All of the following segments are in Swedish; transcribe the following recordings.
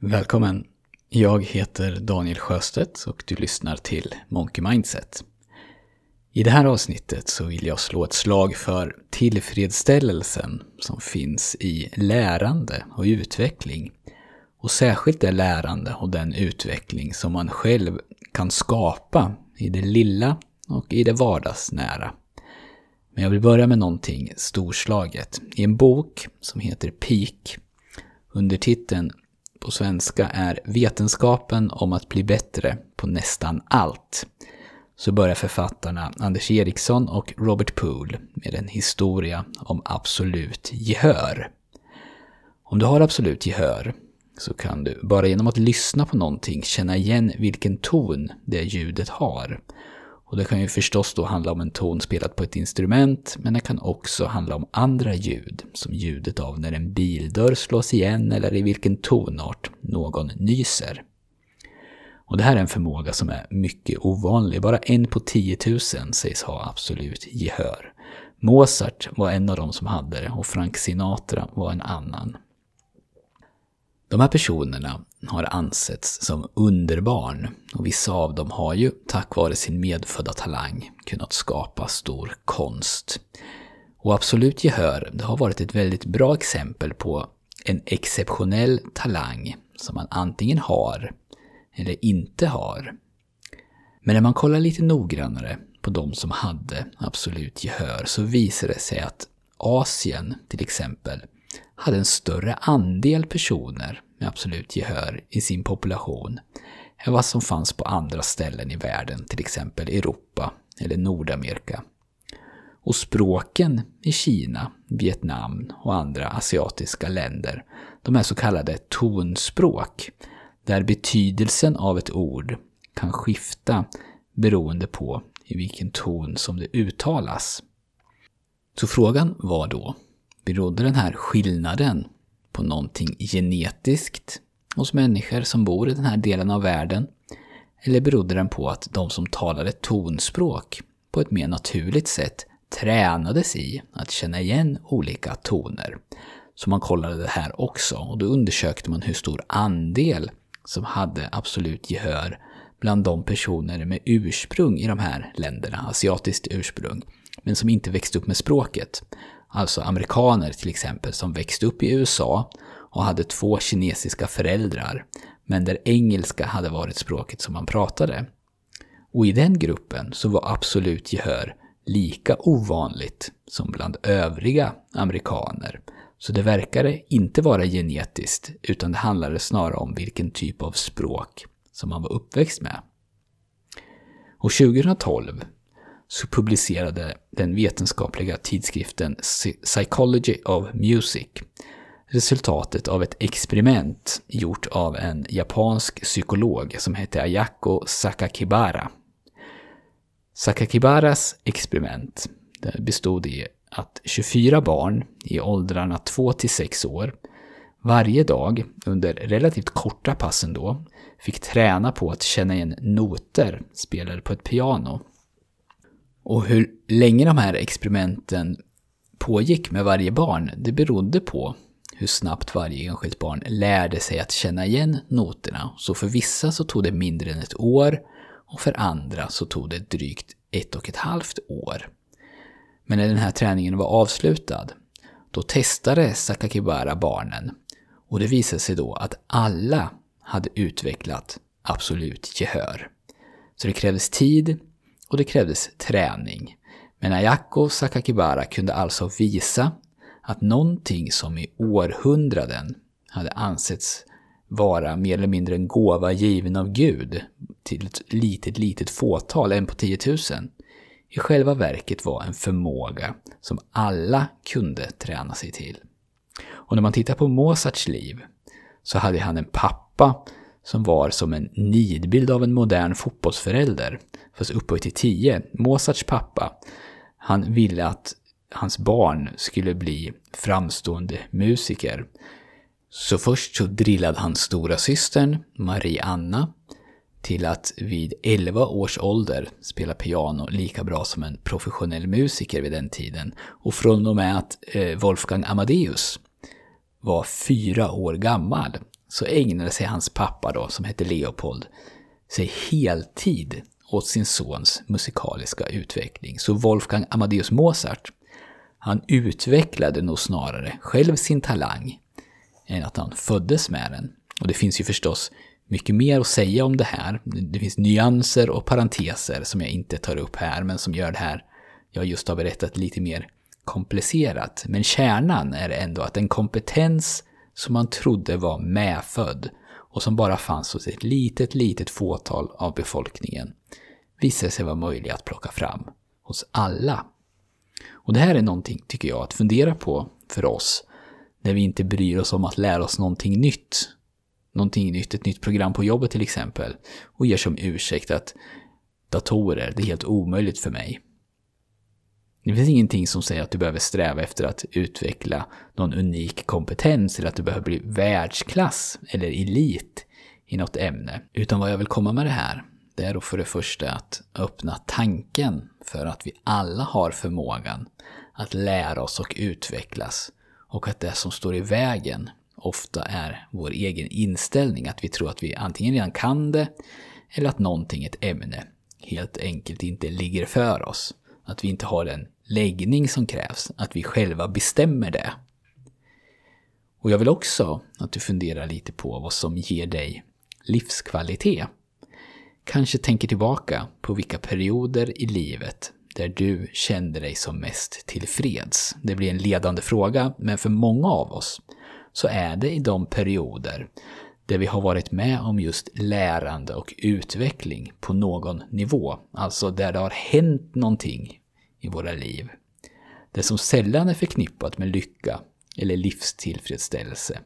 Välkommen! Jag heter Daniel Sjöstedt och du lyssnar till Monkey Mindset. I det här avsnittet så vill jag slå ett slag för tillfredsställelsen som finns i lärande och utveckling. Och särskilt det lärande och den utveckling som man själv kan skapa i det lilla och i det vardagsnära. Men jag vill börja med någonting storslaget. I en bok som heter Peak, under titeln på svenska är Vetenskapen om att bli bättre på nästan allt. Så börjar författarna Anders Eriksson och Robert Poole med en historia om absolut gehör. Om du har absolut gehör så kan du bara genom att lyssna på någonting känna igen vilken ton det ljudet har. Och det kan ju förstås då handla om en ton spelad på ett instrument, men det kan också handla om andra ljud, som ljudet av när en bildörr slås igen eller i vilken tonart någon nyser. Och det här är en förmåga som är mycket ovanlig. Bara en på 10 000 sägs ha absolut gehör. Mozart var en av dem som hade det och Frank Sinatra var en annan. De här personerna har ansetts som underbarn och vissa av dem har ju, tack vare sin medfödda talang, kunnat skapa stor konst. Och absolut gehör, det har varit ett väldigt bra exempel på en exceptionell talang som man antingen har eller inte har. Men när man kollar lite noggrannare på de som hade absolut gehör så visar det sig att Asien till exempel hade en större andel personer med absolut gehör i sin population än vad som fanns på andra ställen i världen, till exempel Europa eller Nordamerika. Och språken i Kina, Vietnam och andra asiatiska länder, de är så kallade tonspråk, där betydelsen av ett ord kan skifta beroende på i vilken ton som det uttalas. Så frågan var då, berodde den här skillnaden på någonting genetiskt hos människor som bor i den här delen av världen? Eller berodde den på att de som talade tonspråk på ett mer naturligt sätt tränades i att känna igen olika toner? Så man kollade det här också och då undersökte man hur stor andel som hade absolut gehör bland de personer med ursprung i de här länderna, asiatiskt ursprung, men som inte växte upp med språket. Alltså amerikaner till exempel som växte upp i USA och hade två kinesiska föräldrar, men där engelska hade varit språket som man pratade. Och i den gruppen så var absolut gehör lika ovanligt som bland övriga amerikaner. Så det verkade inte vara genetiskt, utan det handlade snarare om vilken typ av språk som man var uppväxt med. Och 2012 så publicerade den vetenskapliga tidskriften Psychology of Music resultatet av ett experiment gjort av en japansk psykolog som hette Ayako Sakakibara. Sakakibaras experiment bestod i att 24 barn i åldrarna 2 till 6 år varje dag under relativt korta pass ändå fick träna på att känna igen noter spelade på ett piano och hur länge de här experimenten pågick med varje barn, det berodde på hur snabbt varje enskilt barn lärde sig att känna igen noterna. Så för vissa så tog det mindre än ett år och för andra så tog det drygt ett och ett halvt år. Men när den här träningen var avslutad, då testade Sakakibara barnen och det visade sig då att alla hade utvecklat absolut gehör. Så det krävdes tid och det krävdes träning. Men Ayako Sakakibara kunde alltså visa att någonting som i århundraden hade ansetts vara mer eller mindre en gåva given av Gud till ett litet, litet fåtal, en på 10 000, i själva verket var en förmåga som alla kunde träna sig till. Och när man tittar på Mozarts liv så hade han en pappa som var som en nidbild av en modern fotbollsförälder, fast upphöjt till tio. Mozarts pappa, han ville att hans barn skulle bli framstående musiker. Så först så drillade han stora systern Marie Anna till att vid 11 års ålder spela piano lika bra som en professionell musiker vid den tiden. Och från och med att eh, Wolfgang Amadeus var fyra år gammal så ägnade sig hans pappa då, som hette Leopold, sig heltid åt sin sons musikaliska utveckling. Så Wolfgang Amadeus Mozart, han utvecklade nog snarare själv sin talang än att han föddes med den. Och det finns ju förstås mycket mer att säga om det här. Det finns nyanser och parenteser som jag inte tar upp här, men som gör det här jag just har berättat lite mer komplicerat. Men kärnan är ändå att en kompetens som man trodde var medfödd och som bara fanns hos ett litet, litet fåtal av befolkningen visade sig vara möjlig att plocka fram hos alla. Och det här är någonting, tycker jag, att fundera på för oss när vi inte bryr oss om att lära oss någonting nytt. Någonting nytt, ett nytt program på jobbet till exempel, och ger som ursäkt att datorer, det är helt omöjligt för mig. Det finns ingenting som säger att du behöver sträva efter att utveckla någon unik kompetens eller att du behöver bli världsklass eller elit i något ämne. Utan vad jag vill komma med det här, det är då för det första att öppna tanken för att vi alla har förmågan att lära oss och utvecklas och att det som står i vägen ofta är vår egen inställning, att vi tror att vi antingen redan kan det eller att någonting, ett ämne, helt enkelt inte ligger för oss. Att vi inte har den läggning som krävs, att vi själva bestämmer det. Och jag vill också att du funderar lite på vad som ger dig livskvalitet. Kanske tänker tillbaka på vilka perioder i livet där du kände dig som mest tillfreds. Det blir en ledande fråga, men för många av oss så är det i de perioder där vi har varit med om just lärande och utveckling på någon nivå. Alltså där det har hänt någonting i våra liv. Det som sällan är förknippat med lycka eller livstillfredsställelse,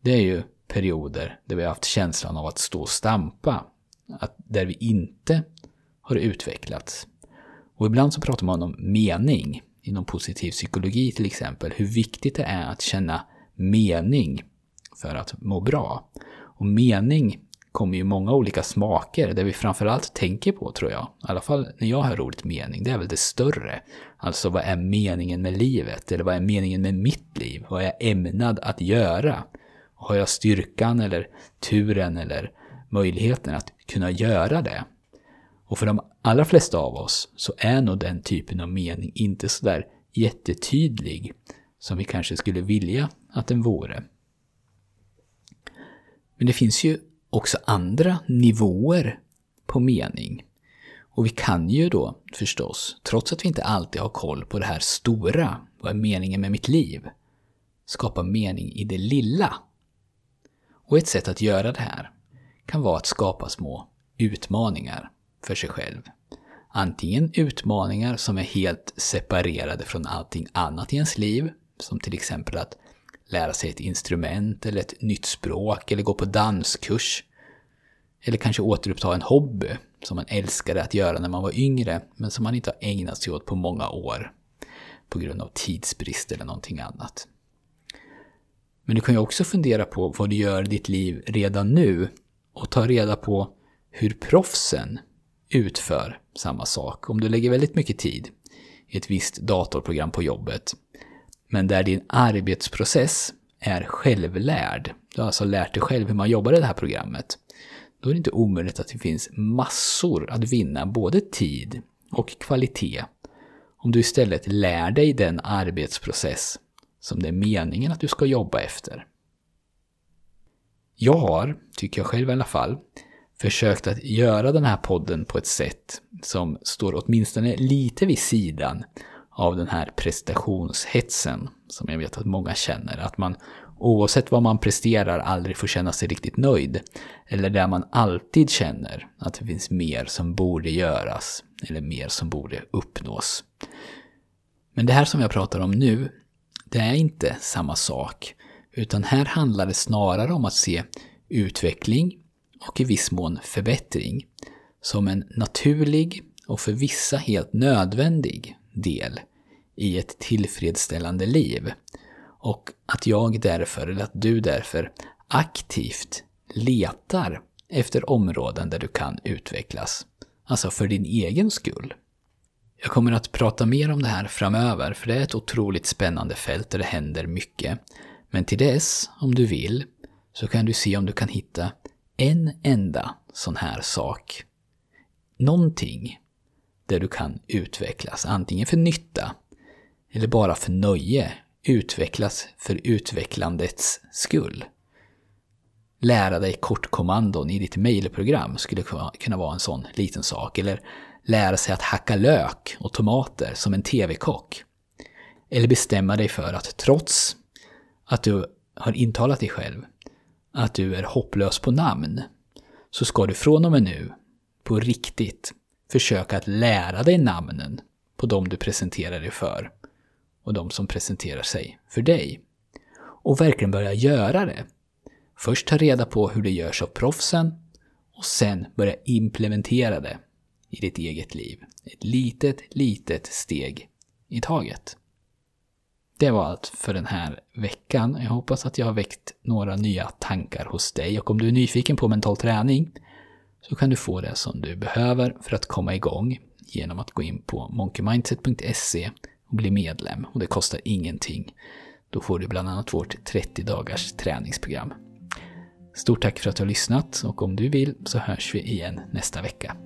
det är ju perioder där vi har haft känslan av att stå och stampa. Att, där vi inte har utvecklats. Och ibland så pratar man om mening, inom positiv psykologi till exempel, hur viktigt det är att känna mening för att må bra. Och mening kommer ju många olika smaker. Det vi framförallt tänker på tror jag, i alla fall när jag hör ordet mening, det är väl det större. Alltså vad är meningen med livet? Eller vad är meningen med mitt liv? Vad är jag ämnad att göra? Har jag styrkan eller turen eller möjligheten att kunna göra det? Och för de allra flesta av oss så är nog den typen av mening inte sådär jättetydlig som vi kanske skulle vilja att den vore. Men det finns ju också andra nivåer på mening. Och vi kan ju då förstås, trots att vi inte alltid har koll på det här stora, vad är meningen med mitt liv? Skapa mening i det lilla. Och ett sätt att göra det här kan vara att skapa små utmaningar för sig själv. Antingen utmaningar som är helt separerade från allting annat i ens liv, som till exempel att lära sig ett instrument eller ett nytt språk eller gå på danskurs. Eller kanske återuppta en hobby som man älskade att göra när man var yngre men som man inte har ägnat sig åt på många år på grund av tidsbrist eller någonting annat. Men du kan ju också fundera på vad du gör i ditt liv redan nu och ta reda på hur proffsen utför samma sak. Om du lägger väldigt mycket tid i ett visst datorprogram på jobbet men där din arbetsprocess är självlärd. Du har alltså lärt dig själv hur man jobbar i det här programmet. Då är det inte omöjligt att det finns massor att vinna, både tid och kvalitet, om du istället lär dig den arbetsprocess som det är meningen att du ska jobba efter. Jag har, tycker jag själv i alla fall, försökt att göra den här podden på ett sätt som står åtminstone lite vid sidan av den här prestationshetsen som jag vet att många känner. Att man oavsett vad man presterar aldrig får känna sig riktigt nöjd. Eller där man alltid känner att det finns mer som borde göras eller mer som borde uppnås. Men det här som jag pratar om nu, det är inte samma sak. Utan här handlar det snarare om att se utveckling och i viss mån förbättring som en naturlig och för vissa helt nödvändig del i ett tillfredsställande liv. Och att jag därför, eller att du därför, aktivt letar efter områden där du kan utvecklas. Alltså för din egen skull. Jag kommer att prata mer om det här framöver, för det är ett otroligt spännande fält där det händer mycket. Men till dess, om du vill, så kan du se om du kan hitta en enda sån här sak. Någonting där du kan utvecklas, antingen för nytta eller bara för nöje, utvecklas för utvecklandets skull. Lära dig kortkommandon i ditt mailprogram skulle kunna vara en sån liten sak, eller lära sig att hacka lök och tomater som en TV-kock. Eller bestämma dig för att trots att du har intalat dig själv att du är hopplös på namn, så ska du från och med nu, på riktigt, försöka att lära dig namnen på de du presenterar dig för och de som presenterar sig för dig. Och verkligen börja göra det. Först ta reda på hur det görs av proffsen och sen börja implementera det i ditt eget liv. Ett litet, litet steg i taget. Det var allt för den här veckan. Jag hoppas att jag har väckt några nya tankar hos dig och om du är nyfiken på mental träning så kan du få det som du behöver för att komma igång genom att gå in på monkeymindset.se och bli medlem och det kostar ingenting. Då får du bland annat vårt 30 dagars träningsprogram. Stort tack för att du har lyssnat och om du vill så hörs vi igen nästa vecka.